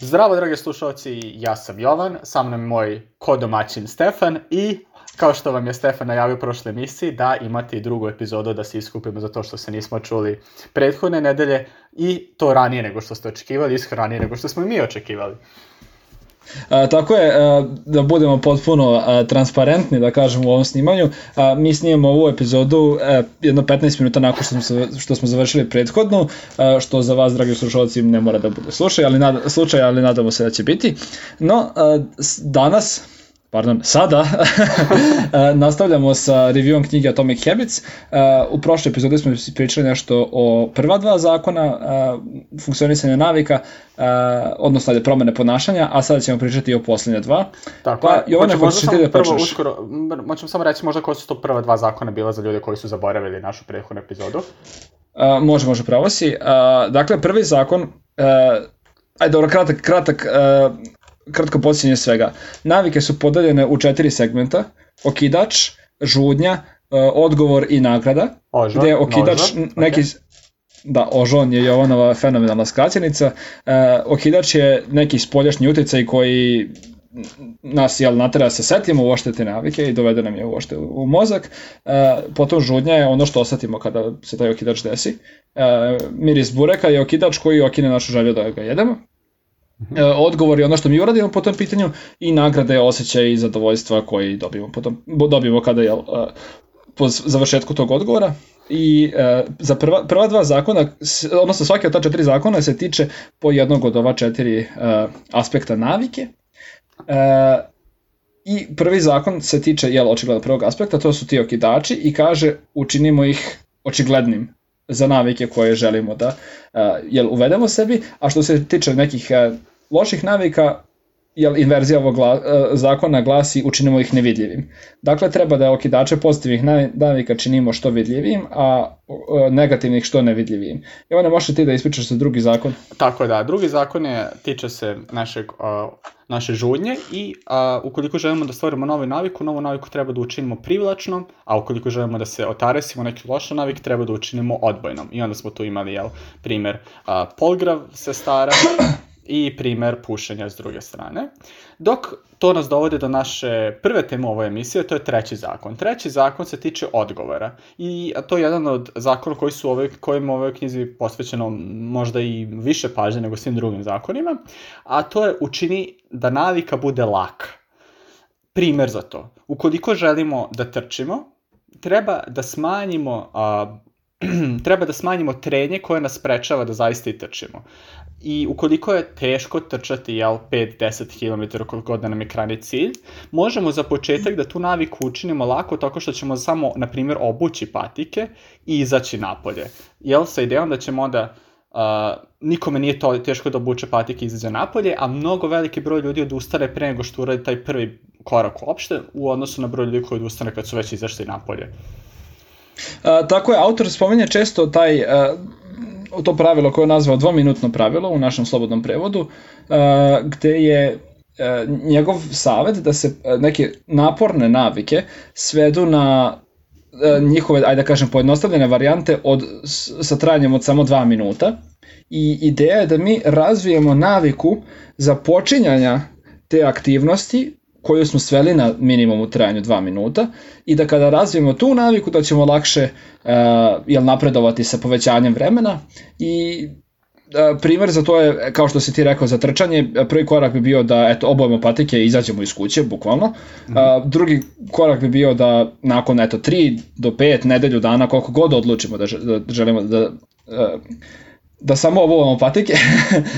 Zdravo, drage slušalci, ja sam Jovan, sa mnom je moj kodomaćin Stefan i kao što vam je Stefan najavio u prošle emisiji, da imate i drugu epizodu da se iskupimo za to što se nismo čuli prethodne nedelje i to ranije nego što ste očekivali, iskra ranije nego što smo i mi očekivali. A, tako je, a, da budemo potpuno a, transparentni, da kažem u ovom snimanju, a, mi snimamo ovu epizodu a, jedno 15 minuta nakon što smo, što smo završili prethodnu, a, što za vas, dragi slušalci, ne mora da bude slučaj, ali, nad, slučaj, ali nadamo se da će biti. No, a, danas, pardon, sada nastavljamo sa reviewom knjige Atomic Habits. U prošloj epizodi smo pričali nešto o prva dva zakona funkcionisanja navika, odnosno da promene ponašanja, a sada ćemo pričati i o poslednje dva. Tako pa, Jovane, hoćeš možda ti da počneš? Uskoro, moćemo samo reći možda koji su to prva dva zakona bila za ljude koji su zaboravili našu prethodnu epizodu. Uh, može, može, pravo si. Uh, dakle, prvi zakon, uh, ajde, dobro, kratak, kratak uh, kratko podsjećanje svega. Navike su podeljene u četiri segmenta. Okidač, žudnja, e, odgovor i nagrada. Ožon, gde je okidač nožon, neki... Okay. Da, ožon je Jovanova fenomenalna skraćenica. E, okidač je neki spoljašnji uticaj koji nas jel, natera da se setimo uošte te navike i dovede nam je uošte u mozak. E, potom žudnja je ono što osetimo kada se taj okidač desi. E, miris bureka je okidač koji okine našu želju da ga jedemo. E, odgovor je ono što mi uradimo po tom pitanju i nagrade, osjećaj i zadovoljstva koji dobijemo, potom, dobijemo kada je uh, po završetku tog odgovora. I uh, za prva, prva dva zakona, odnosno svake od ta četiri zakona se tiče po jednog od ova četiri aspekta navike. I prvi zakon se tiče, jel, očigledno prvog aspekta, to su ti okidači i kaže učinimo ih očiglednim za navike koje želimo da jel, uvedemo sebi, a što se tiče nekih loših navika, jel, inverzija ovog gla, uh, zakona glasi učinimo ih nevidljivim. Dakle, treba da okidače pozitivnih navika činimo što vidljivim, a uh, negativnih što nevidljivim. I onda možeš ti da ispričaš za drugi zakon. Tako da, drugi zakon je, tiče se našeg uh, naše žudnje i a, ukoliko želimo da stvorimo novu naviku, novu naviku treba da učinimo privlačnom, a ukoliko želimo da se otaresimo neki loš navik, treba da učinimo odbojnom. I onda smo tu imali, jel, primer a, polgrav sestara i primer pušenja s druge strane. Dok to nas dovode do naše prve teme ove emisije, to je treći zakon. Treći zakon se tiče odgovora i to je jedan od zakona koji su ove, kojim ovoj knjizi posvećeno možda i više pažnje nego svim drugim zakonima, a to je učini da navika bude laka. Primer za to. Ukoliko želimo da trčimo, treba da smanjimo a, treba da smanjimo trenje koje nas sprečava da zaista i trčimo. I ukoliko je teško trčati, jel, 5-10 km koliko god da nam je krajni cilj, možemo za početak da tu naviku učinimo lako tako što ćemo samo, na primjer, obući patike i izaći napolje. Jel, sa idejom da ćemo onda Uh, nikome nije to teško da obuče patike i izađe napolje, a mnogo veliki broj ljudi odustane pre nego što uradi taj prvi korak uopšte u odnosu na broj ljudi koji odustane kad su već izašli napolje. Uh, tako je, autor spomenje često taj uh, to pravilo koje je nazvao dvominutno pravilo u našem slobodnom prevodu, uh, gde je uh, njegov savet da se uh, neke naporne navike svedu na njihove, ajde da kažem, pojednostavljene varijante od, sa trajanjem od samo dva minuta. I ideja je da mi razvijemo naviku za počinjanja te aktivnosti koju smo sveli na minimum u trajanju 2 minuta i da kada razvijemo tu naviku da ćemo lakše uh, jel, napredovati sa povećanjem vremena i Uh, primer za to je, kao što si ti rekao, za trčanje, prvi korak bi bio da eto, obojemo patike i izađemo iz kuće, bukvalno. Uh, drugi korak bi bio da nakon eto, 3 do 5 nedelju dana, koliko god odlučimo da, da želimo da, uh, da samo obovamo patike,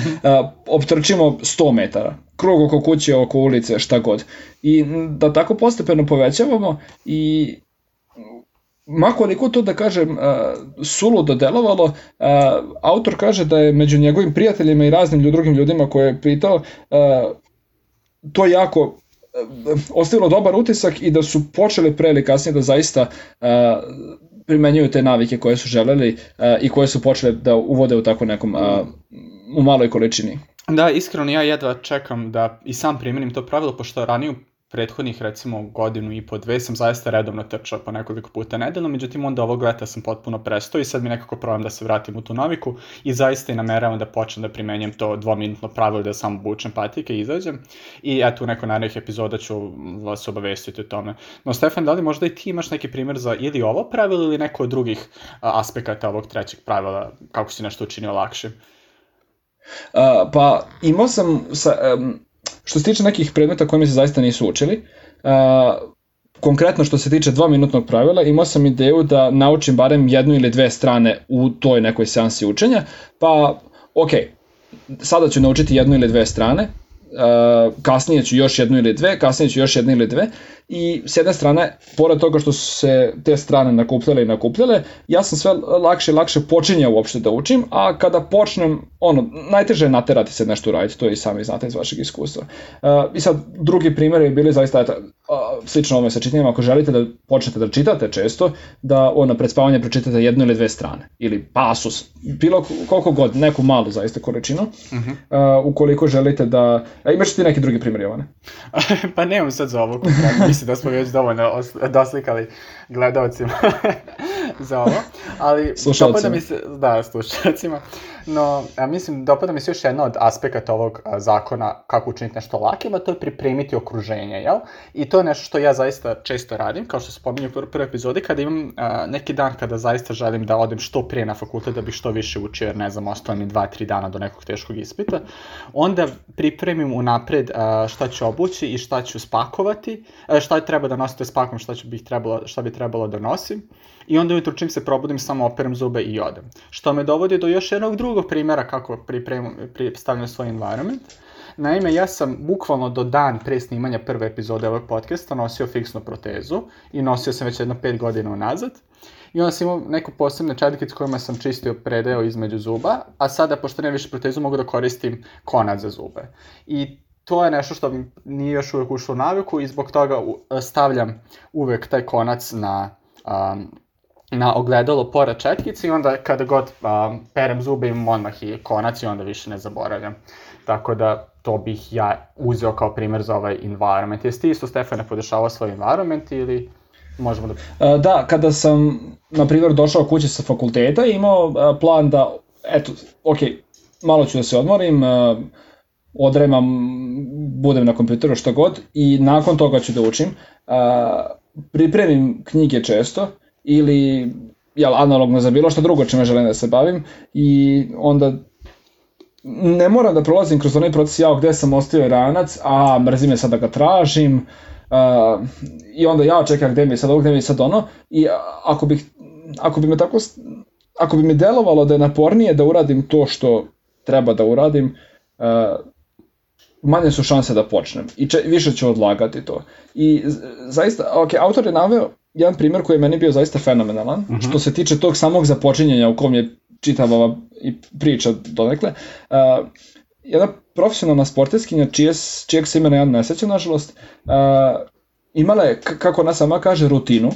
optrčimo 100 metara, krug oko kuće, oko ulice, šta god. I da tako postepeno povećavamo i makoliko to da kažem suludo delovalo, autor kaže da je među njegovim prijateljima i raznim drugim ljudima koje je pitao to jako ostavilo dobar utisak i da su počeli pre ili kasnije da zaista primenjuju te navike koje su želeli uh, i koje su počele da uvode u tako nekom, uh, u maloj količini. Da, iskreno ja jedva čekam da i sam primenim to pravilo, pošto raniju prethodnih recimo godinu i po dve sam zaista redovno trčao po nekoliko puta nedeljno, međutim onda ovog leta sam potpuno prestao i sad mi nekako probam da se vratim u tu naviku i zaista i nameravam da počnem da primenjam to dvominutno pravilo da samo bučem patike i izađem i eto u neko narednih epizoda ću vas obavestiti o tome. No Stefan, da li možda i ti imaš neki primjer za ili ovo pravilo ili neko od drugih aspekata ovog trećeg pravila, kako si nešto učinio lakše? Uh, pa imao sam sa, um, Što se tiče nekih predmeta koji mi se zaista nisu učili, uh, konkretno što se tiče dvominutnog pravila, imao sam ideju da naučim barem jednu ili dve strane u toj nekoj seansi učenja, pa ok, sada ću naučiti jednu ili dve strane, uh, kasnije ću još jednu ili dve, kasnije ću još jednu ili dve i s jedne strane, pored toga što su se te strane nakupljale i nakupljale, ja sam sve lakše i lakše počinjao uopšte da učim, a kada počnem, ono, najteže je naterati se nešto uraditi, to i sami znate iz vašeg iskustva. Uh, I sad, drugi primjer je bili zaista, eto, uh, slično ovome sa čitanjem, ako želite da počnete da čitate često, da ono, pred spavanje pročitate jednu ili dve strane, ili pasus, bilo koliko god, neku malu zaista količinu, uh -huh. uh, ukoliko želite da... A imaš ti neki drugi primjer, Jovane? pa nemam sad za ovo, mislim da smo već dovoljno doslikali gledalcima za ovo, ali dopada mi se, da, slušalcima, no, a mislim, dopada mi se još jedna od aspekata ovog a, zakona kako učiniti nešto lakim, a to je pripremiti okruženje, jel? I to je nešto što ja zaista često radim, kao što se pominju u prvoj epizodi, kada imam a, neki dan kada zaista želim da odem što prije na fakultet da bih što više učio, jer ne znam, ostalo mi dva, tri dana do nekog teškog ispita, onda pripremim unapred a, šta ću obući i šta ću spakovati, a, šta treba da nosite s pakom, šta, ću bih trebalo, šta bi trebalo da nosim, i onda ujutru čim se probudim samo operem zube i odem. Što me dovodi do još jednog drugog primjera kako pripremam, stavljam svoj environment. Naime, ja sam bukvalno do dan pre snimanja prve epizode ovog podcasta nosio fiksnu protezu i nosio sam već jedno 5 godina unazad. I onda sam imao neku posebne četkice kojima sam čistio predeo između zuba, a sada, pošto nemam više protezu, mogu da koristim konac za zube. I to je nešto što mi nije još uvek ušlo u naviku i zbog toga stavljam uvek taj konac na um, na ogledalo pored četkice i onda kada god um, perem zube imam odmah i konac i onda više ne zaboravljam. Tako da to bih ja uzeo kao primer za ovaj environment. Jesi ti isto, Stefane, podešavao svoj environment ili možemo da... Da, kada sam, na primjer, došao kuće sa fakulteta i imao plan da, eto, ok, malo ću da se odmorim, odremam, budem na kompjuteru što god i nakon toga ću da učim. Pripremim knjige često, ili jel, analogno za bilo što drugo čime želim da se bavim i onda ne moram da prolazim kroz onaj proces ja gde sam ostavio ranac, a mrzi me sad da ga tražim, uh, i onda ja čekam gde mi je sad ovo, gde mi je sad ono, i ako bih, ako bi me tako, ako bi mi delovalo da je napornije da uradim to što treba da uradim, uh, manje su šanse da počnem i če, više ću odlagati to. I zaista, ok, autor je naveo jedan primjer koji je meni bio zaista fenomenalan, uh mhm. -huh. što se tiče tog samog započinjanja u kom je čitava ova i priča donekle. Uh, jedna profesionalna sporteskinja, čije, čijeg se imena ja ne sećam, nažalost, uh, imala je, kako ona sama kaže, rutinu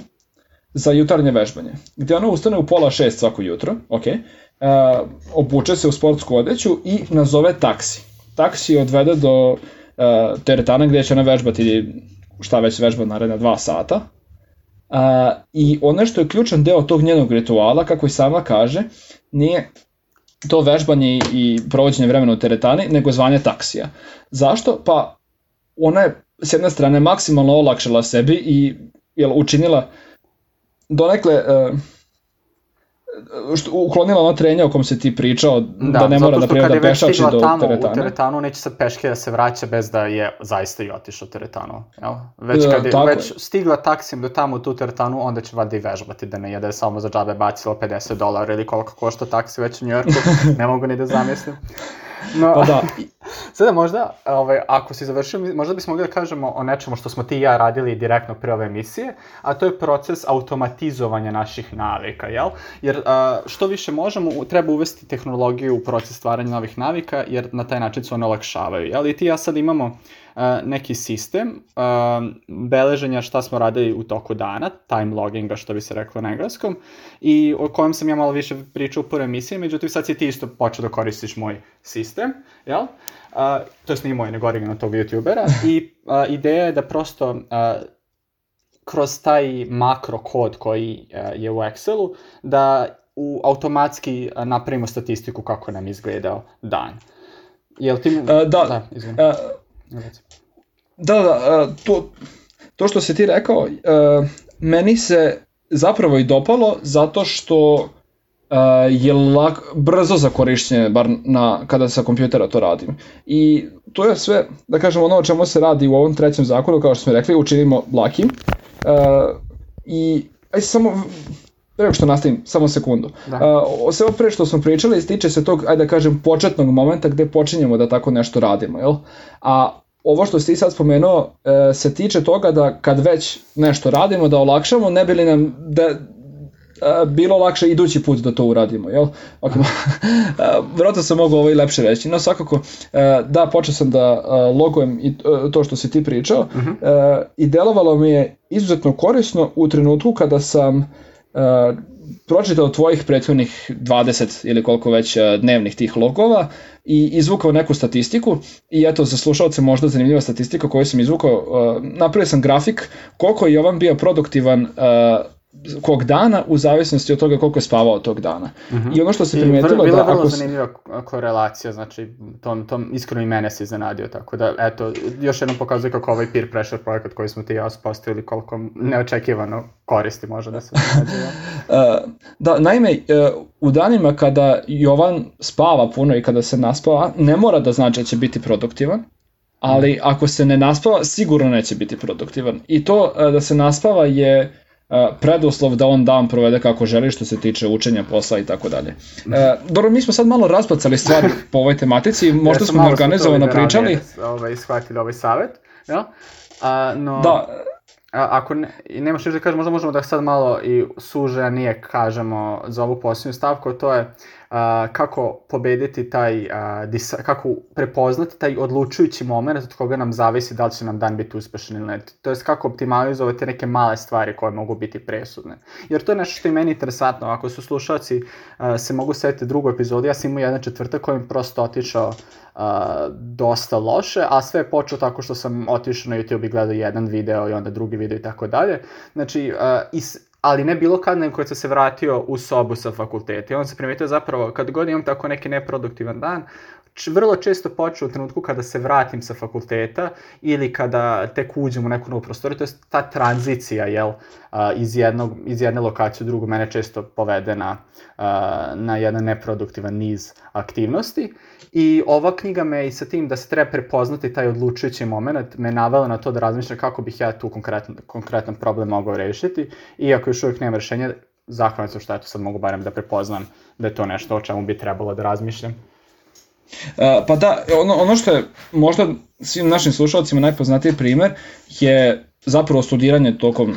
za jutarnje vežbanje, gde ona ustane u pola šest svako jutro, ok, uh, obuče se u sportsku odeću i nazove taksi. Taksi odvede do uh, teretana gde će ona vežbati šta već vežba naredna dva sata, A, I ono što je ključan deo tog njenog rituala, kako i sama kaže, nije to vežbanje i provođenje vremena u teretani, nego zvanje taksija. Zašto? Pa ona je s jedne strane maksimalno olakšala sebi i jel, učinila donekle uh, što, uklonila ono trenja o kom se ti pričao, da, da ne mora da prije da pešači do tamo, teretana. u teretanu neće sad peške da se vraća bez da je zaista i otišao teretanu. Jel? Već kad je, već je. stigla taksim do tamo u tu teretanu, onda će vada i vežbati da ne jede samo za džabe bacilo 50 dolara ili koliko košta taksi već u Njujorku, ne mogu ni da zamislim. No, pa da. Sada možda, ovaj, ako si završio, možda bismo mogli da kažemo o nečemu što smo ti i ja radili direktno pre ove emisije, a to je proces automatizovanja naših navika, jel? Jer a, što više možemo, treba uvesti tehnologiju u proces stvaranja novih navika, jer na taj način se one olakšavaju, jel? I ti ja sad imamo neki sistem beleženja šta smo radili u toku dana, time logginga što bi se reklo na engleskom, i o kojem sam ja malo više pričao u prvoj emisiji, međutim sad si ti isto počeo da koristiš moj sistem, jel? Uh, to je nije moj, nego original tog youtubera, i uh, ideja je da prosto uh, kroz taj makro kod koji uh, je u Excelu, da u automatski napravimo statistiku kako nam izgledao dan. Jel ti... Uh, da, da, izvim. Uh, da, da, uh, to, to što si ti rekao, uh, meni se zapravo i dopalo zato što uh, je lak, brzo za korišćenje, bar na, kada sa kompjutera to radim. I to je sve, da kažem, ono o čemu se radi u ovom trećem zakonu, kao što smo rekli, učinimo lakim. I aj samo Prego što nastavim, samo sekundu. Da. Uh, sve pre što smo pričali, stiče se tog, ajde da kažem, početnog momenta gde počinjemo da tako nešto radimo, jel? A ovo što si ti sad spomenuo e, se tiče toga da kad već nešto radimo, da olakšamo, ne bi li nam da, a, bilo lakše idući put da to uradimo, jel? Ok, vrlo sam mogu ovo i lepše reći, no svakako, e, da, počeo sam da logujem i to što si ti pričao uh mhm. -huh. i delovalo mi je izuzetno korisno u trenutku kada sam pročitao tvojih prethodnih 20 ili koliko već uh, dnevnih tih logova i izvukao neku statistiku i eto za slušalce možda zanimljiva statistika koju sam izvukao, uh, napravio sam grafik koliko je Jovan bio produktivan uh, kog dana u zavisnosti od toga koliko je spavao tog dana. Uh -huh. I ono što se primetilo da... Bila vrlo zanimljiva korelacija, znači tom, tom iskreno i mene se iznenadio, tako da eto, još jednom pokazuje kako ovaj peer pressure projekat koji smo ti i ja postavili koliko neočekivano koristi može da se iznenadio. uh, da, naime, uh, u danima kada Jovan spava puno i kada se naspava, ne mora da znači da će biti produktivan, ali ako se ne naspava, sigurno neće biti produktivan. I to uh, da se naspava je preduslov da on dan provede kako želi što se tiče učenja posla i tako dalje. Dobro, mi smo sad malo razbacali stvari po ovoj tematici, možda ja smo organizovano pričali. Ovaj, shvatili ovaj savet, ja? A, no, da. A, ako ne, nemaš ništa da kažeš, možda možemo da sad malo i suženije kažemo za ovu posljednju stavku, to je a, kako pobediti taj, a, disa, kako prepoznati taj odlučujući moment od koga nam zavisi da li će nam dan biti uspešan ili ne. To je kako optimalizovati neke male stvari koje mogu biti presudne. Jer to je nešto što je meni interesantno. Ako su slušalci a, se mogu setiti drugu epizodu, ja sam imao jedan četvrtak koji mi prosto otišao a, dosta loše, a sve je počeo tako što sam otišao na YouTube i gledao jedan video i onda drugi video i tako dalje. Znači, a, is, ali ne bilo kad, nego kad sam se vratio u sobu sa fakulteta. I on se primetio zapravo, kad god imam tako neki neproduktivan dan, vrlo često počeo u trenutku kada se vratim sa fakulteta ili kada tek uđem u neku novu prostoriju, to je ta tranzicija, jel, iz, jednog, iz jedne lokacije u drugu mene često povede na, na jedan neproduktivan niz aktivnosti. I ova knjiga me i sa tim da se treba prepoznati taj odlučujući moment, me navela na to da razmišljam kako bih ja tu konkretan, konkretan problem mogao rešiti. Iako još uvijek nema rešenja, zahvalan sam što eto sad mogu barem da prepoznam da je to nešto o čemu bi trebalo da razmišljam. Uh, pa da, ono, ono što je možda svim našim slušalcima najpoznatiji primer je zapravo studiranje tokom, uh,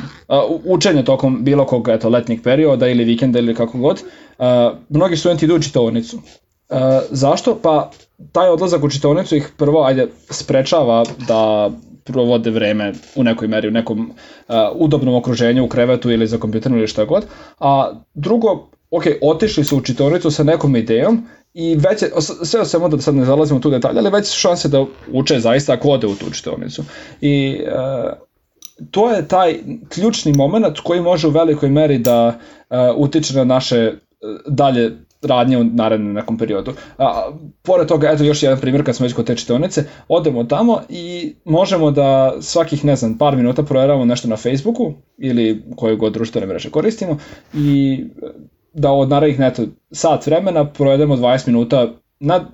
učenje tokom bilo kog eto, letnjeg perioda ili vikenda ili kako god. Uh, mnogi studenti idu u čitaonicu. Uh, zašto? Pa taj odlazak u čitaonicu ih prvo ajde sprečava da provode vreme u nekoj meri, u nekom uh, udobnom okruženju, u krevetu ili za kompjuterom ili šta god. A drugo, ok, otišli su u čitaonicu sa nekom idejom i već je, sve o svemu da sad ne zalazimo tu detalje, ali već su šanse da uče zaista ako ode u tu čitaonicu. I uh, to je taj ključni moment koji može u velikoj meri da uh, utiče na naše dalje radnje u narednom nekom periodu. A, pored toga, eto još jedan primjer kad smo već kod te čitonice, odemo tamo i možemo da svakih, ne znam, par minuta proveravamo nešto na Facebooku ili koju god društvene mreže koristimo i da od narednih neto sat vremena provedemo 20 minuta na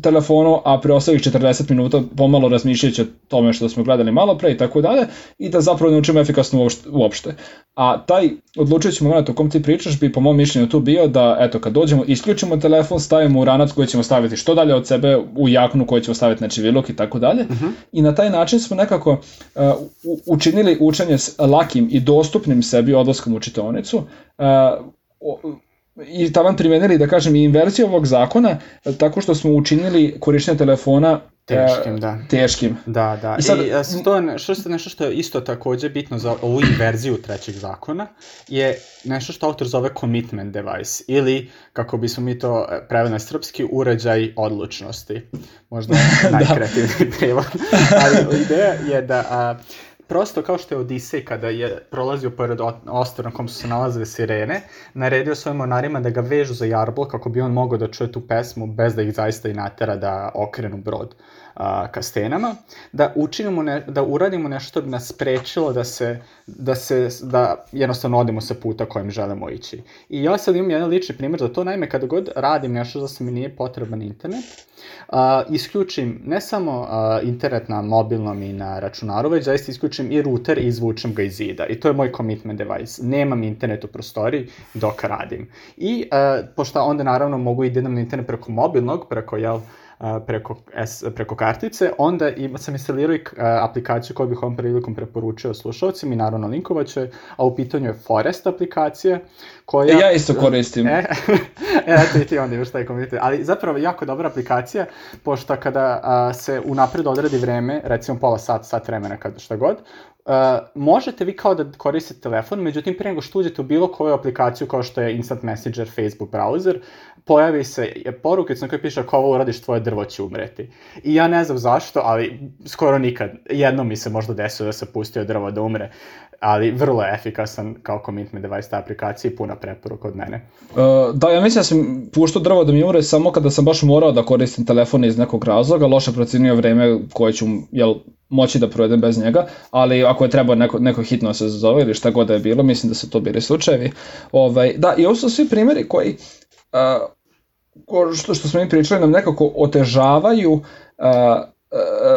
telefonu, a preostalih 40 minuta pomalo razmišljajući o tome što smo gledali malo pre i tako dalje i da zapravo naučimo efikasno uopšte. A taj odlučujući moment o kom ti pričaš bi po mom mišljenju tu bio da eto kad dođemo isključimo telefon, stavimo u ranac koji ćemo staviti što dalje od sebe, u jaknu koju ćemo staviti na čivilok i tako dalje. Mhm. I na taj način smo nekako uh, učinili učenje lakim i dostupnim sebi odlaskom u čitonicu. Uh, i taman primenili, da kažem, i inverziju ovog zakona, tako što smo učinili korištenje telefona Teškim, da. Teškim. Da, da. I, sad, I a, to je nešto, nešto što je isto takođe bitno za ovu inverziju trećeg zakona, je nešto što autor zove commitment device, ili, kako bismo mi to e, preveli na srpski, uređaj odlučnosti. Možda najkreativniji da. prevod. Ali ideja je da a, prosto kao što je Odisej kada je prolazio pored ostra na kom su se nalazile sirene, naredio svojim monarima da ga vežu za jarbol kako bi on mogao da čuje tu pesmu bez da ih zaista i natera da okrenu brod a, ka stenama, da učinimo ne, da uradimo nešto što bi nas sprečilo da se, da se, da jednostavno odemo sa puta kojim želimo ići. I ja sad imam jedan lični primjer za to, naime kada god radim nešto za se mi nije potreban internet, a, isključim ne samo a, internet na mobilnom i na računaru, već zaista isključim i router i izvučem ga iz zida. I to je moj commitment device. Nemam internet u prostoriji dok radim. I a, pošto onda naravno mogu i da idem na internet preko mobilnog, preko jel, preko, S, preko kartice, onda ima, sam instalirao i aplikaciju koju bih ovom prilikom preporučio slušalcima i naravno linkovaću a u pitanju je Forest aplikacija koja... E, ja isto koristim. E, eto i ti onda imaš taj komitet. Ali zapravo jako dobra aplikacija, pošto kada a, se unapred odredi vreme, recimo pola sat, sat vremena, kada šta god, Uh, možete vi kao da koristite telefon, međutim pre nego što uđete u bilo koju aplikaciju kao što je Instant Messenger, Facebook browser, pojavi se porukica na kojoj piše ako ovo uradiš tvoje drvo će umreti. I ja ne znam zašto, ali skoro nikad. Jedno mi se možda desilo da se pustio drvo da umre, ali vrlo je efikasan kao commitment device ta aplikacija i puna preporuka od mene. Uh, da, ja mislim da sam puštao drvo da mi umre samo kada sam baš morao da koristim telefon iz nekog razloga, loše procenio vreme koje ću jel, moći da provedem bez njega, ali ako je trebao neko, neko hitno da se zove ili šta god da je bilo, mislim da su to bili slučajevi. Ovaj, da, i ovo su svi primjeri koji uh, što, što smo mi pričali nam nekako otežavaju uh,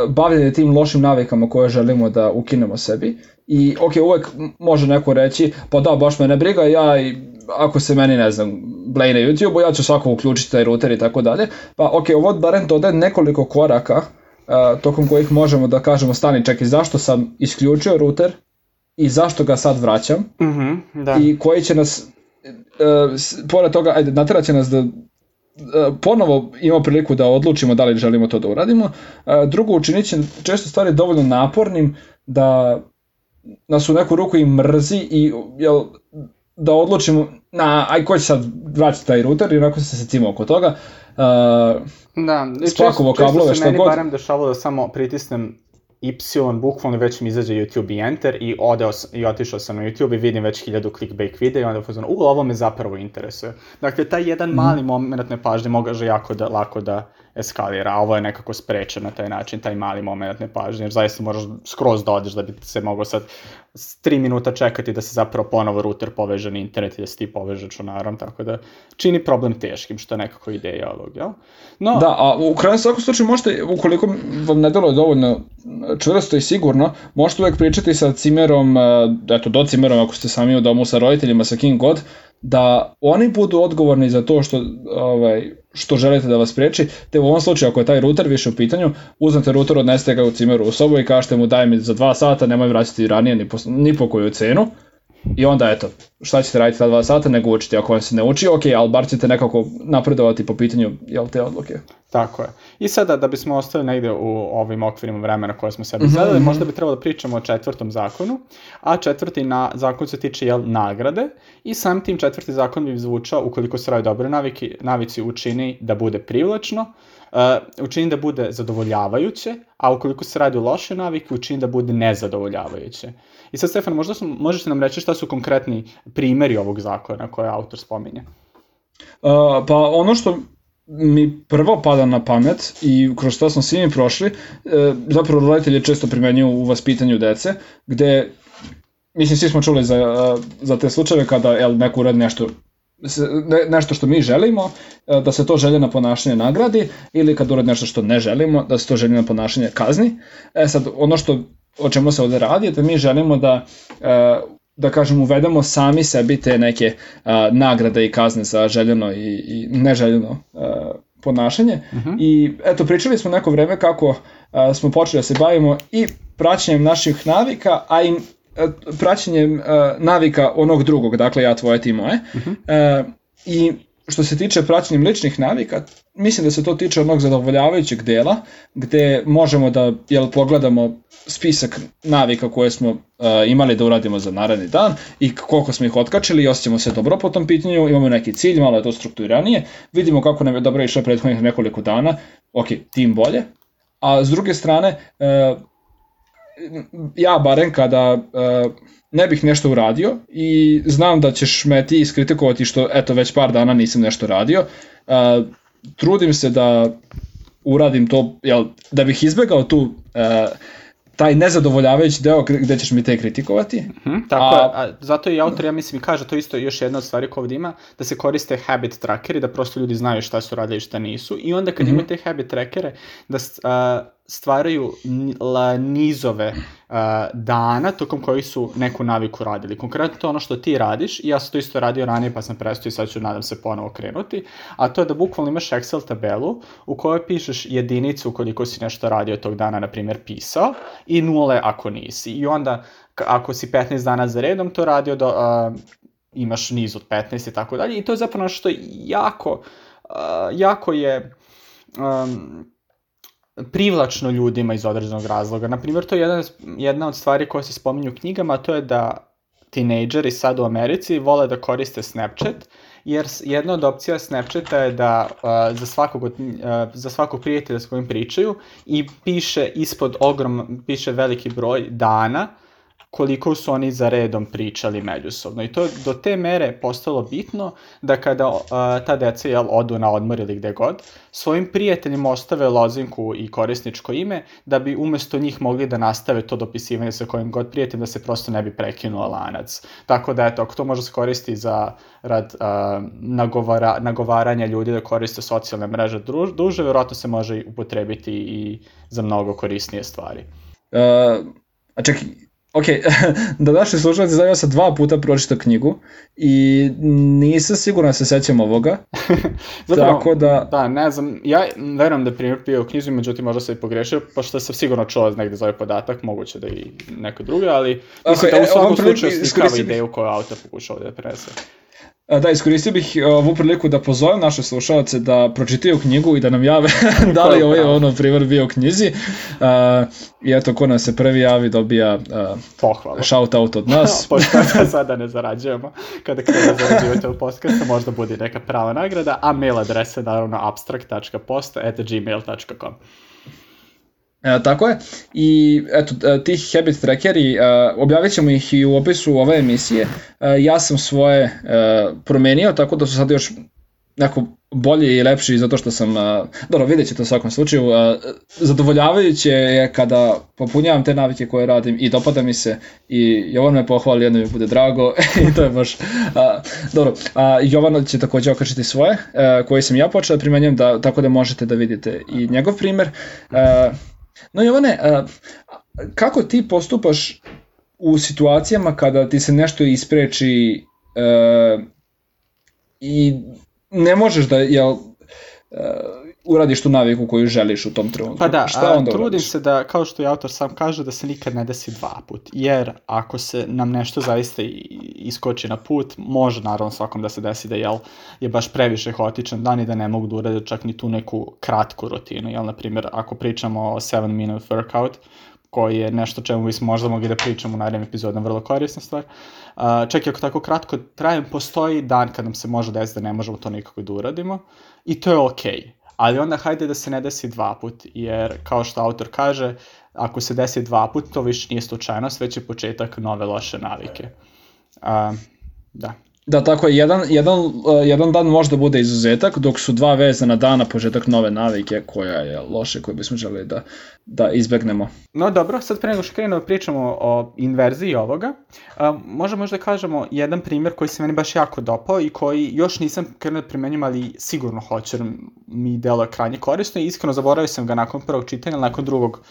bavljanje tim lošim navikama koje želimo da ukinemo sebi. I ok, uvek može neko reći pa da, baš me ne briga, ja i ako se meni, ne znam, blej na YouTube-u, ja ću svako uključiti taj router i tako dalje, pa ok, ovo barem dodaje nekoliko koraka uh, tokom kojih možemo da kažemo stani, čekaj, zašto sam isključio router i zašto ga sad vraćam? Mm -hmm, da. i koji će nas uh, pored toga, ajde, nateraće nas da ponovo imamo priliku da odlučimo da li želimo to da uradimo. Uh, drugo, učinit će često stvari dovoljno napornim da nas u neku ruku i mrzi i jel, da odlučimo na, aj ko će sad vraćati taj router i onako se secimo oko toga. Uh, da, šta god. Često se meni barem dešavalo da samo pritisnem Y, bukvalno već mi izađe YouTube i Enter i, odeo, i otišao sam na YouTube i vidim već hiljadu clickbait videa i onda fazono, u, ovo me zapravo interesuje. Dakle, taj jedan mm. mali moment nepažnje može jako da, lako da eskalira, a ovo je nekako sprečen na taj način, taj mali moment nepažnje, jer zaista moraš skroz da odeš da bi se mogao sad 3 minuta čekati da se zapravo ponovo router poveže na internet i da se ti poveže čunarom, tako da čini problem teškim, što je nekako ideja ovog, jel? No, da, a u kraju svakom slučaju možete, ukoliko vam ne delo dovoljno čvrsto i sigurno, možete uvek pričati sa cimerom, eto, do cimerom ako ste sami u domu sa roditeljima, sa kim god, da oni budu odgovorni za to što, ovaj, što želite da vas spreči, te u ovom slučaju ako je taj router više u pitanju, uzmete router, odnesete ga u cimeru u sobu i kažete mu daj mi za dva sata, nemoj vraćati ranije ni po, ni po koju cenu, I onda eto, šta ćete raditi ta dva sata, nego učiti. Ako vam se ne uči, ok, ali bar ćete nekako napredovati po pitanju jel, te odluke. Tako je. I sada da bismo ostali negde u ovim okvirima vremena koje smo sebi mm -hmm. zadali, možda bi trebalo da pričamo o četvrtom zakonu, a četvrti na, zakon se tiče jel, nagrade i sam tim četvrti zakon bi zvučao ukoliko se radi dobre naviki, navici učini da bude privlačno, uh, učini da bude zadovoljavajuće, a ukoliko se radi o loše navike, učini da bude nezadovoljavajuće. I sad, Stefan, možda su, možeš nam reći šta su konkretni primeri ovog zakona koje autor spominje? Uh, pa ono što mi prvo pada na pamet i kroz što smo svi mi prošli, e, zapravo roditelji često primenjuju u vaspitanju dece, gde, mislim, svi smo čuli za, za te slučajeve kada el, neko uradi nešto ne, nešto što mi želimo, e, da se to željeno ponašanje nagradi ili kad uradi nešto što ne želimo, da se to željeno ponašanje kazni. E sad, ono što o čemu se ovde radi da mi želimo da e, da kažem, uvedemo sami sebi te neke uh, nagrade i kazne za željeno i, i neželjeno uh, ponašanje. Uh mhm. -huh. I eto, pričali smo neko vreme kako smo počeli da se bavimo i praćenjem naših navika, a i praćenjem navika onog drugog, dakle ja tvoje ti moje. Uh -huh. uh, I što se tiče praćenjem ličnih navika, mislim da se to tiče onog zadovoljavajućeg dela, gde možemo da jel, pogledamo spisak navika koje smo uh, imali da uradimo za naredni dan i koliko smo ih otkačili i osjećamo se dobro po tom pitanju, imamo neki cilj, malo je to strukturiranije, vidimo kako nam je dobro išlo prethodnih nekoliko dana, ok, tim bolje, a s druge strane, uh, ja barem kada uh, ne bih nešto uradio i znam da ćeš me ti iskritikovati što eto već par dana nisam nešto radio, uh, trudim se da uradim to, jel, da bih izbegao tu uh, taj nezadovoljavajući deo gde ćeš mi te kritikovati. Mm -hmm, tako a, je, a zato i autor, ja mislim, kaže to isto još jedna od stvari koja ovdje ima, da se koriste habit trackeri, da prosto ljudi znaju šta su radili i šta nisu. I onda kad mm -hmm. imate habit trackere, da uh, stvaraju nizove uh, dana tokom koji su neku naviku radili. Konkretno to ono što ti radiš, ja sam to isto radio ranije pa sam prestao i sad ću nadam se ponovo krenuti, a to je da bukvalno imaš Excel tabelu u kojoj pišeš jedinicu koliko si nešto radio tog dana, na primjer, pisao, i nule ako nisi. I onda, ako si 15 dana za redom to radio, do, uh, imaš niz od 15 i tako dalje. I to je zapravo što jako, uh, jako je... Um, privlačno ljudima iz određenog razloga. Naprimjer, to je jedna, jedna od stvari koje se spominju u knjigama, a to je da tinejdžeri sad u Americi vole da koriste Snapchat, jer jedna od opcija Snapchata je da uh, za, svakog, uh, za svakog prijatelja s kojim pričaju i piše ispod ogrom, piše veliki broj dana koliko su oni za redom pričali međusobno. I to do te mere postalo bitno da kada uh, ta deca jel, odu na odmor ili gde god, svojim prijateljima ostave lozinku i korisničko ime da bi umesto njih mogli da nastave to dopisivanje sa kojim god prijateljem da se prosto ne bi prekinuo lanac. Tako da eto, ako to može se koristi za rad uh, nagovara, nagovaranja ljudi da koriste socijalne mreže duže, verovatno se može upotrebiti i za mnogo korisnije stvari. Uh, a čekaj, ok, da naši slušalci znaju, ja sam dva puta pročitao knjigu i nisam siguran da se sećam ovoga. Zapravo, tako da... Da, ne znam, ja verujem da je primjer bio u knjizu, međutim možda se i pogrešio, pošto sam sigurno čuo negde za ovaj podatak, moguće da i neko drugi, ali mislim okay, da u e, svakom slučaju slikava ideju koju autor pokušao da prenese. Da, iskoristio bih e, ovu priliku da pozovem naše slušalce da pročitaju knjigu i da nam jave da li ovaj ono primjer bio u knjizi. Uh, I eto, ko nas se prvi javi dobija uh, Pohvala. shout out od nas. Pošto sada ne zarađujemo. Kada krenu zarađivati od podcasta, možda bude neka prava nagrada, a mail adresa je naravno abstract.post.gmail.com. E, tako je. I eto, e, tih habit trackeri, e, objavit ćemo ih i u opisu ove emisije. E, ja sam svoje e, promenio, tako da su sad još neko bolji i lepši zato što sam, uh, dobro vidjet ćete u svakom slučaju, uh, zadovoljavajuće je kada popunjavam te navike koje radim i dopada mi se i Jovan me pohvali, jedno mi bude drago i to je baš, uh, dobro, uh, Jovan će takođe okačiti svoje uh, koje sam ja počeo da primenjam, da, tako da možete da vidite i njegov primer. Uh, No Jovane, kako ti postupaš u situacijama kada ti se nešto ispreči i ne možeš da jel, uradiš tu naviku koju želiš u tom trenutku. Pa da, Šta onda trudim uradiš? se da, kao što i autor sam kaže, da se nikad ne desi dva put. Jer ako se nam nešto zaista iskoči na put, može naravno svakom da se desi da jel, je baš previše hotičan dan i da ne mogu da urade čak ni tu neku kratku rutinu. Jel, na primjer, ako pričamo o 7 minute workout, koji je nešto čemu bismo možda mogli da pričamo u narednim epizodama, vrlo korisna stvar. Uh, čak i ako tako kratko trajem, postoji dan kad nam se može desiti da ne možemo to nikako da uradimo i to je okej. Okay ali onda hajde da se ne desi dva put, jer kao što autor kaže, ako se desi dva put, to više nije slučajnost, već je početak nove loše navike. Uh, da. Da, tako je, jedan, jedan, uh, jedan dan možda bude izuzetak, dok su dva vezana dana početak nove navike koja je loše, koju bismo želeli da, da izbegnemo. No dobro, sad pre nego što krenemo da pričamo o inverziji ovoga, uh, možemo možda kažemo jedan primjer koji se meni baš jako dopao i koji još nisam krenuo da primenjam, ali sigurno hoću, mi delo je krajnje korisno i iskreno zaboravio sam ga nakon prvog čitanja, nakon drugog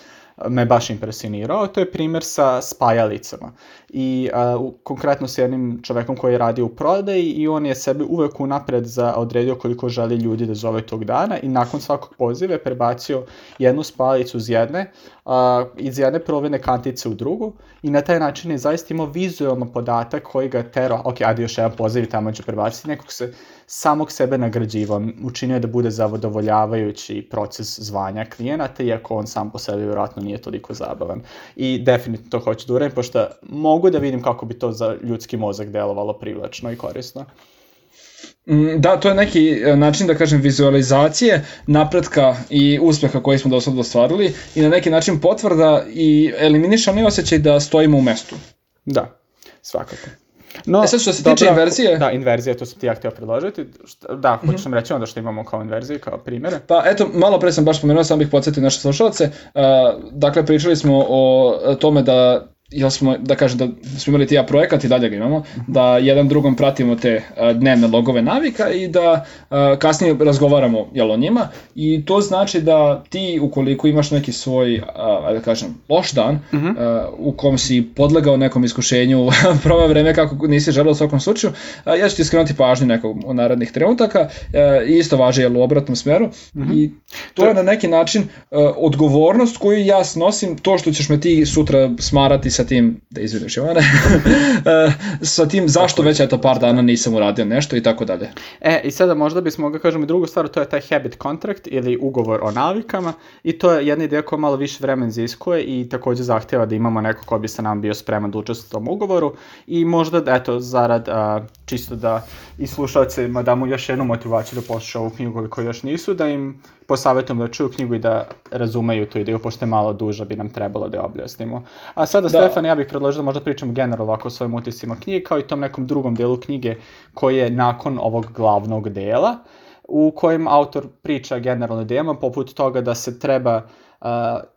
me baš impresionirao, to je primjer sa spajalicama. I uh, konkretno s jednim čovekom koji je radio u prodaji i on je sebi uvek unapred za odredio koliko želi ljudi da zove tog dana i nakon svakog poziva je prebacio jednu spajalicu iz jedne, uh, iz jedne provene kantice u drugu i na taj način je zaista imao vizualno podatak koji ga tero, ok, ajde još jedan poziv tamo ću prebaciti, nekog se samog sebe nagrađivao, učinio je da bude zadovoljavajući proces zvanja klijenata, iako on sam po sebi vjerojatno nije toliko zabavan. I definitivno to hoću da uradim, pošto mogu da vidim kako bi to za ljudski mozak delovalo privlačno i korisno. Mm, da, to je neki e, način, da kažem, vizualizacije napretka i uspeha koji smo do sada ostvarili i na neki način potvrda i eliminiša onaj osjećaj da stojimo u mestu. Da, svakako. No, e sad što se tiče inverzije... Da, inverzije, to sam ti ja htio predložiti. Da, hoću mm -hmm. sam reći onda što imamo kao inverzije, kao primjere. Pa eto, malo pre sam baš pomenuo, sam bih podsjetio naše slušalce. Uh, dakle, pričali smo o tome da jel smo, da kažem da smo imali ti ja projekat i dalje ga imamo, da jedan drugom pratimo te dnevne logove navika i da kasnije razgovaramo jel, o njima i to znači da ti ukoliko imaš neki svoj, da kažem, loš dan uh mhm. -huh. u kom si podlegao nekom iskušenju prvo vreme kako nisi želeo u svakom slučaju, ja ću ti skrenuti pažnju nekog u narednih trenutaka i isto važe jel, u obratnom smeru uh mhm. -huh. i to je na neki način odgovornost koju ja snosim, to što ćeš me ti sutra smarati sa tim, da izviniš Jovane, e, sa tim zašto već eto par dana nisam uradio nešto i tako dalje. E, i sada možda bismo ga kažemo i drugu stvar, to je taj habit contract ili ugovor o navikama i to je jedna ideja koja malo više vremen ziskuje i takođe zahteva da imamo neko ko bi sa nam bio spreman da učestvuje u tom ugovoru i možda, eto, zarad a, čisto da i slušalcima damo još jednu motivaciju da poslušaju ovu knjigu koliko još nisu, da im posavetujem da čuju knjigu i da razumeju tu ideju, pošto je malo duža bi nam trebalo da je objasnimo. A sada, da. Stefan, ja bih predložio da možda pričamo generalno ovako o svojim utisima knjige, kao i tom nekom drugom delu knjige koji je nakon ovog glavnog dela, u kojem autor priča generalno idejama, poput toga da se treba uh,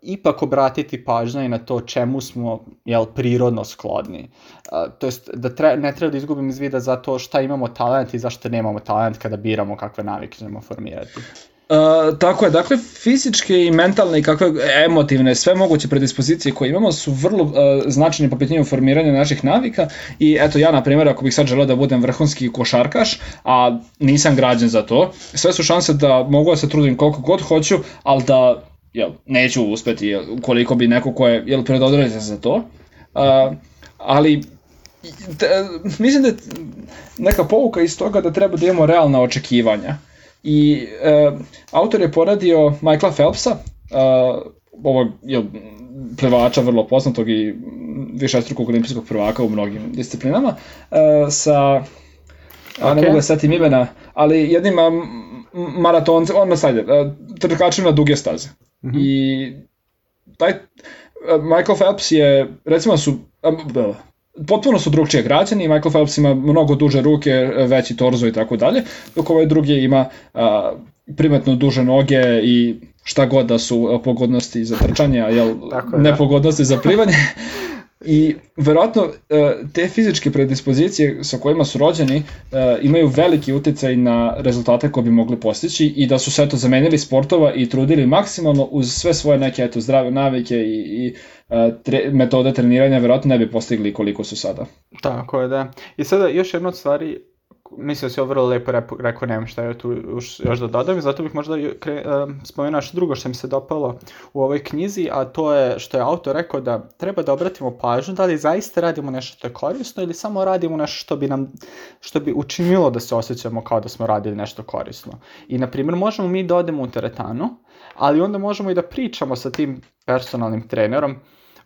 ipak obratiti pažnja i na to čemu smo jel, prirodno sklodni. Uh, to jest da tre, ne treba da izgubim iz vida za to šta imamo talent i zašto nemamo talent kada biramo kakve navike ćemo formirati. Uh, tako je, dakle fizičke i mentalne i kakve emotivne, sve moguće predispozicije koje imamo su vrlo uh, značajne po pitanju formiranja naših navika i eto ja na primjer ako bih sad želeo da budem vrhunski košarkaš, a nisam građen za to, sve su šanse da mogu da se trudim koliko god hoću, ali da jel, neću uspeti jel, ukoliko bi neko ko je jel, predodređen za to. Uh, ali te, mislim da je neka pouka iz toga da treba da imamo realna očekivanja I e, autor je poradio Michaela Phelpsa, e, ovog je plevača vrlo poznatog i višestrukog olimpijskog prvaka u mnogim disciplinama, e, sa okay. ne mogu da setim imena, ali jednim maratonce, on sajde, e, trkačem na duge staze. Mm -hmm. I taj Michael Phelps je, recimo su, potpuno su drugčije građani, Michael Phelps ima mnogo duže ruke, veći torzo i tako dalje, dok ovaj drugi ima a, primetno duže noge i šta god da su pogodnosti za trčanje, a jel, tako da. nepogodnosti za plivanje. I verovatno te fizičke predispozicije sa kojima su rođeni imaju veliki uticaj na rezultate koje bi mogli postići i da su sve to zamenili sportova i trudili maksimalno uz sve svoje neke eto, zdrave navike i, i tre, metode treniranja verovatno ne bi postigli koliko su sada. Tako je, da. I sada još jedna od stvari mislim da si ovo vrlo lepo rekao, nemam šta je tu još, još da dodam, zato bih možda kre, uh, spomenuo što drugo što mi se dopalo u ovoj knjizi, a to je što je autor rekao da treba da obratimo pažnju da li zaista radimo nešto što je korisno ili samo radimo nešto što bi nam, što bi učinilo da se osjećamo kao da smo radili nešto korisno. I, na primjer, možemo mi da odemo u teretanu, ali onda možemo i da pričamo sa tim personalnim trenerom,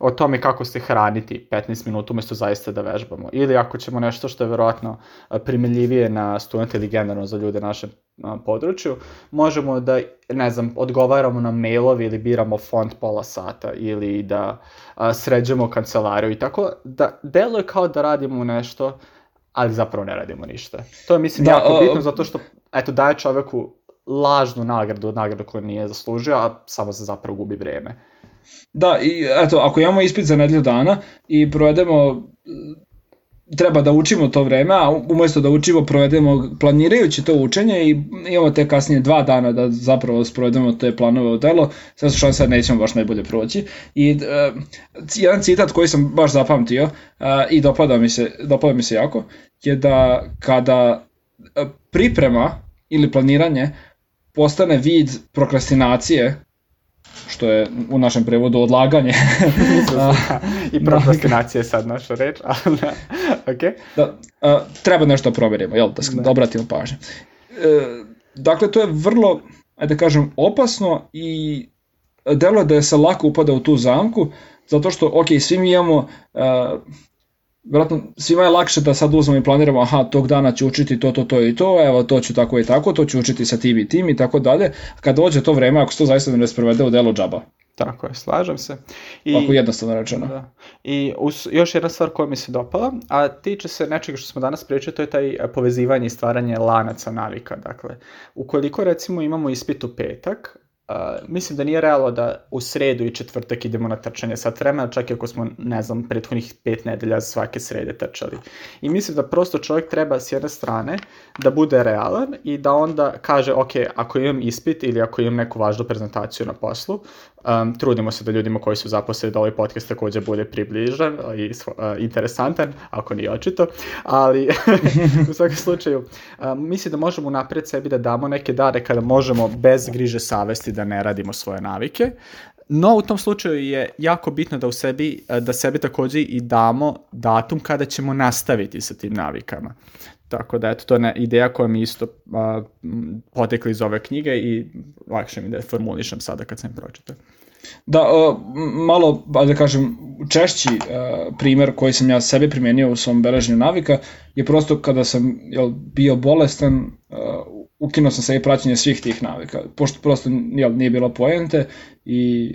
o tome kako se hraniti 15 minuta umesto zaista da vežbamo. Ili ako ćemo nešto što je verovatno primeljivije na studente ili generalno za ljude na našem području, možemo da, ne znam, odgovaramo na mailovi ili biramo font pola sata ili da a, sređemo kancelariju i tako da deluje kao da radimo nešto, ali zapravo ne radimo ništa. To je mislim da, jako bitno zato što eto daje čoveku lažnu nagradu, nagradu koju nije zaslužio, a samo se zapravo gubi vreme. Da, i eto, ako imamo ispit za nedelju dana i provedemo treba da učimo to vreme, a umesto da učimo provedemo planirajući to učenje i imamo te kasnije dva dana da zapravo sprovedemo te planove u delo, sve su šanse da nećemo baš najbolje proći. I uh, jedan citat koji sam baš zapamtio uh, i dopada mi, se, dopada mi se jako, je da kada priprema ili planiranje postane vid prokrastinacije, što je u našem prevodu odlaganje. I prokrastinacija je sad naša reč, ali da, ok. Da, a, treba nešto da proverimo, jel, da, da obratimo pažnje. E, dakle, to je vrlo, ajde da kažem, opasno i deluje da je se lako upada u tu zamku, zato što, ok, svi mi imamo a, vjerojatno svima je lakše da sad uzmemo i planiramo, aha, tog dana ću učiti to, to, to i to, evo to ću tako i tako, to ću učiti sa tim i tim i tako dalje. Kad dođe to vreme, ako se to zaista ne sprovede u delu džaba. Tako je, slažem se. I, Ovako jednostavno rečeno. Da. I us, još jedna stvar koja mi se dopala, a tiče se nečega što smo danas pričali, to je taj povezivanje i stvaranje lanaca navika. Dakle, ukoliko recimo imamo ispit u petak, Mislim da nije realno da u sredu i četvrtak idemo na trčanje sat vremena, čak i ako smo, ne znam, prethodnih pet nedelja svake srede trčali. I mislim da prosto čovjek treba s jedne strane da bude realan i da onda kaže, ok, ako imam ispit ili ako imam neku važnu prezentaciju na poslu, Um, trudimo se da ljudima koji su zaposleni da ovaj podcast takođe bude približan i uh, interesantan, ako nije očito, ali u svakom slučaju um, mislim da možemo napred sebi da damo neke dare kada možemo bez griže savesti da ne radimo svoje navike, No, u tom slučaju je jako bitno da u sebi, da sebi takođe i damo datum kada ćemo nastaviti sa tim navikama. Tako da, eto, to je ideja koja mi isto a, potekla iz ove knjige i lakše mi da je formulišem sada kad sam pročitao. Da, uh, malo, da kažem, češći uh, primer koji sam ja sebe primenio u svom beleženju navika je prosto kada sam jel, bio bolestan, uh, ukinuo sam sebi praćenje svih tih navika, pošto prosto jel, nije bilo poente i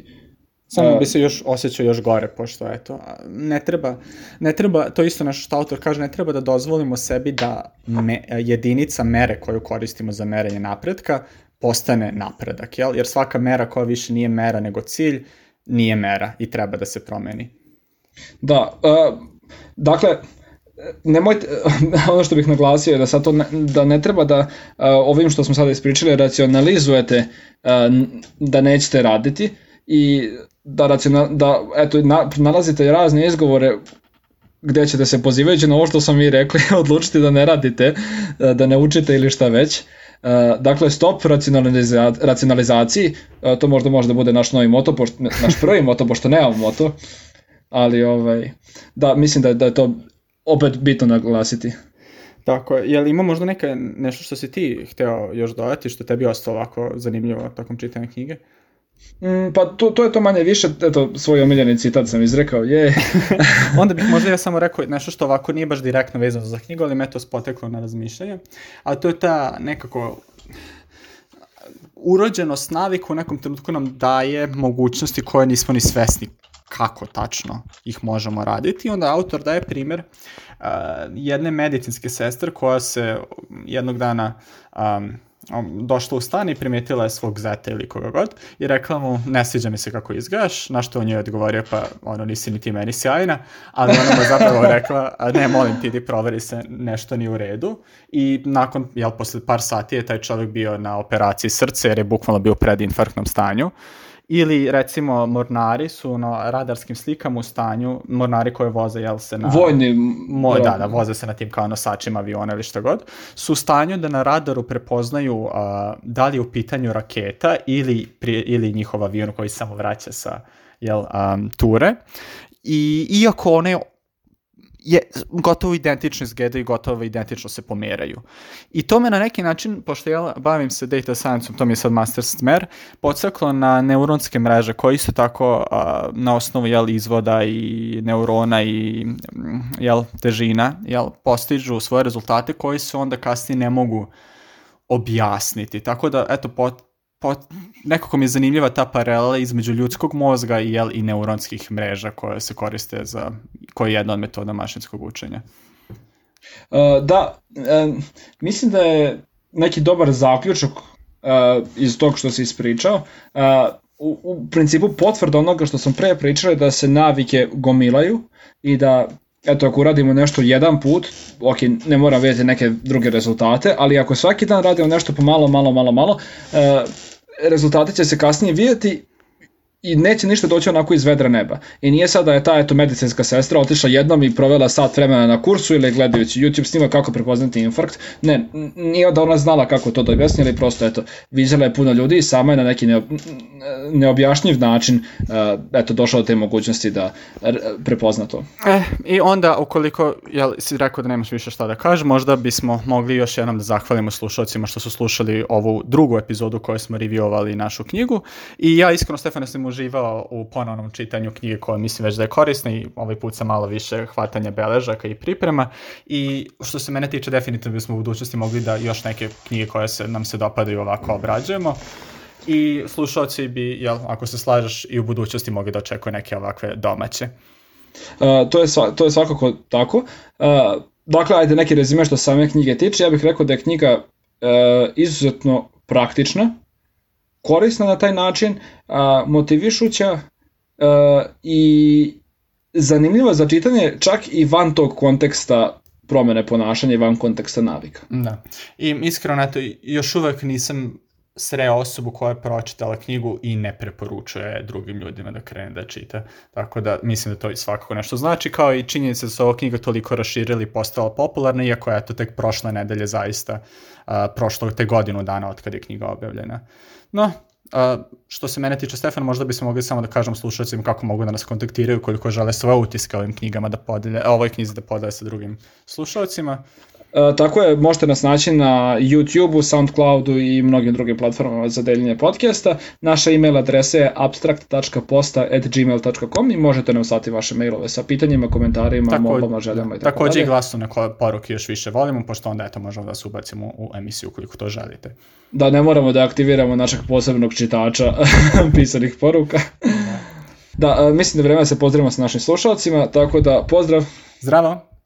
Samo bi se još osjećao još gore, pošto eto, ne treba, ne treba, to isto naš autor kaže, ne treba da dozvolimo sebi da me, jedinica mere koju koristimo za merenje napretka postane napredak, jel? Jer svaka mera koja više nije mera nego cilj, nije mera i treba da se promeni. Da, uh, dakle, nemojte, ono što bih naglasio je da sad to ne, da ne treba da uh, ovim što smo sada ispričali racionalizujete uh, da nećete raditi i da, racional, da eto, na, nalazite razne izgovore gde ćete se pozivajući na ovo što sam mi rekli odlučiti da ne radite, da ne učite ili šta već. Dakle, stop racionaliza racionalizaciji, to možda može da bude naš novi moto, pošto, naš prvi moto, pošto nemamo moto, ali ovaj, da, mislim da, da je to opet bitno naglasiti. Tako je. Jel ima možda neka, nešto što si ti hteo još dodati, što tebi ostalo ovako zanimljivo tokom čitanja knjige? Uh, pa to, to je to manje više, eto, svoj omiljeni citat sam izrekao, je. Onda bih možda ja samo rekao nešto što ovako nije baš direktno vezano za knjigu, ali me to spoteklo na razmišljanje, a to je ta nekako urođenost navika u nekom trenutku nam daje mogućnosti koje nismo ni svesni kako tačno ih možemo raditi. Onda autor daje primer uh, jedne medicinske sestre koja se jednog dana um, došla u stan i primetila je svog zeta ili koga god i rekla mu ne sviđa mi se kako izgledaš, na što on je odgovorio pa ono nisi ni ti meni sjajna, ali ona mu je zapravo rekla ne molim ti di proveri se nešto ni u redu i nakon, jel, posle par sati je taj čovjek bio na operaciji srca jer je bukvalno bio u predinfarktnom stanju Ili, recimo, mornari su na radarskim slikama u stanju, mornari koje voze, jel se na... Vojni... Mo, da, da, voze se na tim kao nosačima aviona ili što god, su u stanju da na radaru prepoznaju uh, da li je u pitanju raketa ili, pri, ili njihov avion koji samo vraća sa jel, um, ture. I iako one je gotovo identično izgledaju i gotovo identično se pomeraju. I to me na neki način, pošto ja bavim se data science-om, to mi je sad master smer, podsaklo na neuronske mreže koje isto tako a, na osnovu jel, izvoda i neurona i jel, težina jel, postižu svoje rezultate koji se onda kasnije ne mogu objasniti. Tako da, eto, pot, pot, nekako mi je zanimljiva ta paralela između ljudskog mozga i, jel, i neuronskih mreža koje se koriste za, koja je jedna od metoda mašinskog učenja. Uh, da, uh, mislim da je neki dobar zaključak uh, iz tog što si ispričao. Uh, u, u principu potvrda onoga što sam pre pričao je da se navike gomilaju i da eto ako uradimo nešto jedan put, ok, ne mora vidjeti neke druge rezultate, ali ako svaki dan radimo nešto po malo, malo, malo, malo, e, rezultate će se kasnije vidjeti i neće ništa doći onako iz vedra neba. I nije sad da je ta eto medicinska sestra otišla jednom i provela sat vremena na kursu ili gledajući YouTube snima kako prepoznati infarkt. Ne, nije da ona znala kako to da objasni, ali prosto eto, viđala je puno ljudi i sama je na neki neobjašnjiv način uh, eto, došla do te mogućnosti da prepozna to. E, I onda, ukoliko jel, si rekao da nemaš više šta da kaže, možda bismo mogli još jednom da zahvalimo slušalcima što su slušali ovu drugu epizodu koju smo reviewovali našu knjigu. I ja iskreno, Stefane, sam uživao u ponovnom čitanju knjige koja mislim već da je korisna i ovaj put sa malo više hvatanja beležaka i priprema i što se mene tiče definitivno bismo u budućnosti mogli da još neke knjige koje se, nam se dopadaju ovako obrađujemo i slušalci bi, jel, ako se slažeš, i u budućnosti mogli da očekuje neke ovakve domaće. Uh, to, je, to je svakako tako. Uh, dakle, ajde neki rezime što same knjige tiče. Ja bih rekao da je knjiga uh, izuzetno praktična, korisna na taj način, a, motivišuća a, i zanimljiva za čitanje čak i van tog konteksta promene ponašanja i van konteksta navika. Da. I iskreno, eto, još uvek nisam sreo osobu koja je pročitala knjigu i ne preporučuje drugim ljudima da krene da čita. Tako da mislim da to svakako nešto znači, kao i činjenica da su ova knjiga toliko raširila i postala popularna, iako je to tek prošle nedelje zaista, uh, prošlo te godinu dana od kada je knjiga objavljena. No, a, što se mene tiče Stefan, možda bismo mogli samo da kažem slušalcima kako mogu da nas kontaktiraju koliko žele svoje utiske ovim knjigama da podelje, ovoj knjizi da podele sa drugim slušalcima. E, tako je, možete nas naći na YouTube-u, Soundcloudu i mnogim drugim platformama za deljenje podcasta. Naša email adresa je abstract.posta.gmail.com i možete nam slati vaše mailove sa pitanjima, komentarima, tako, molbama, željama i tako Takođe i glasovne poruke još više volimo, pošto onda eto možemo da se ubacimo u emisiju ukoliko to želite. Da ne moramo da aktiviramo našeg posebnog čitača pisanih poruka. Da, da mislim da vreme da se pozdravimo sa našim slušalcima, tako da pozdrav! Zdravo!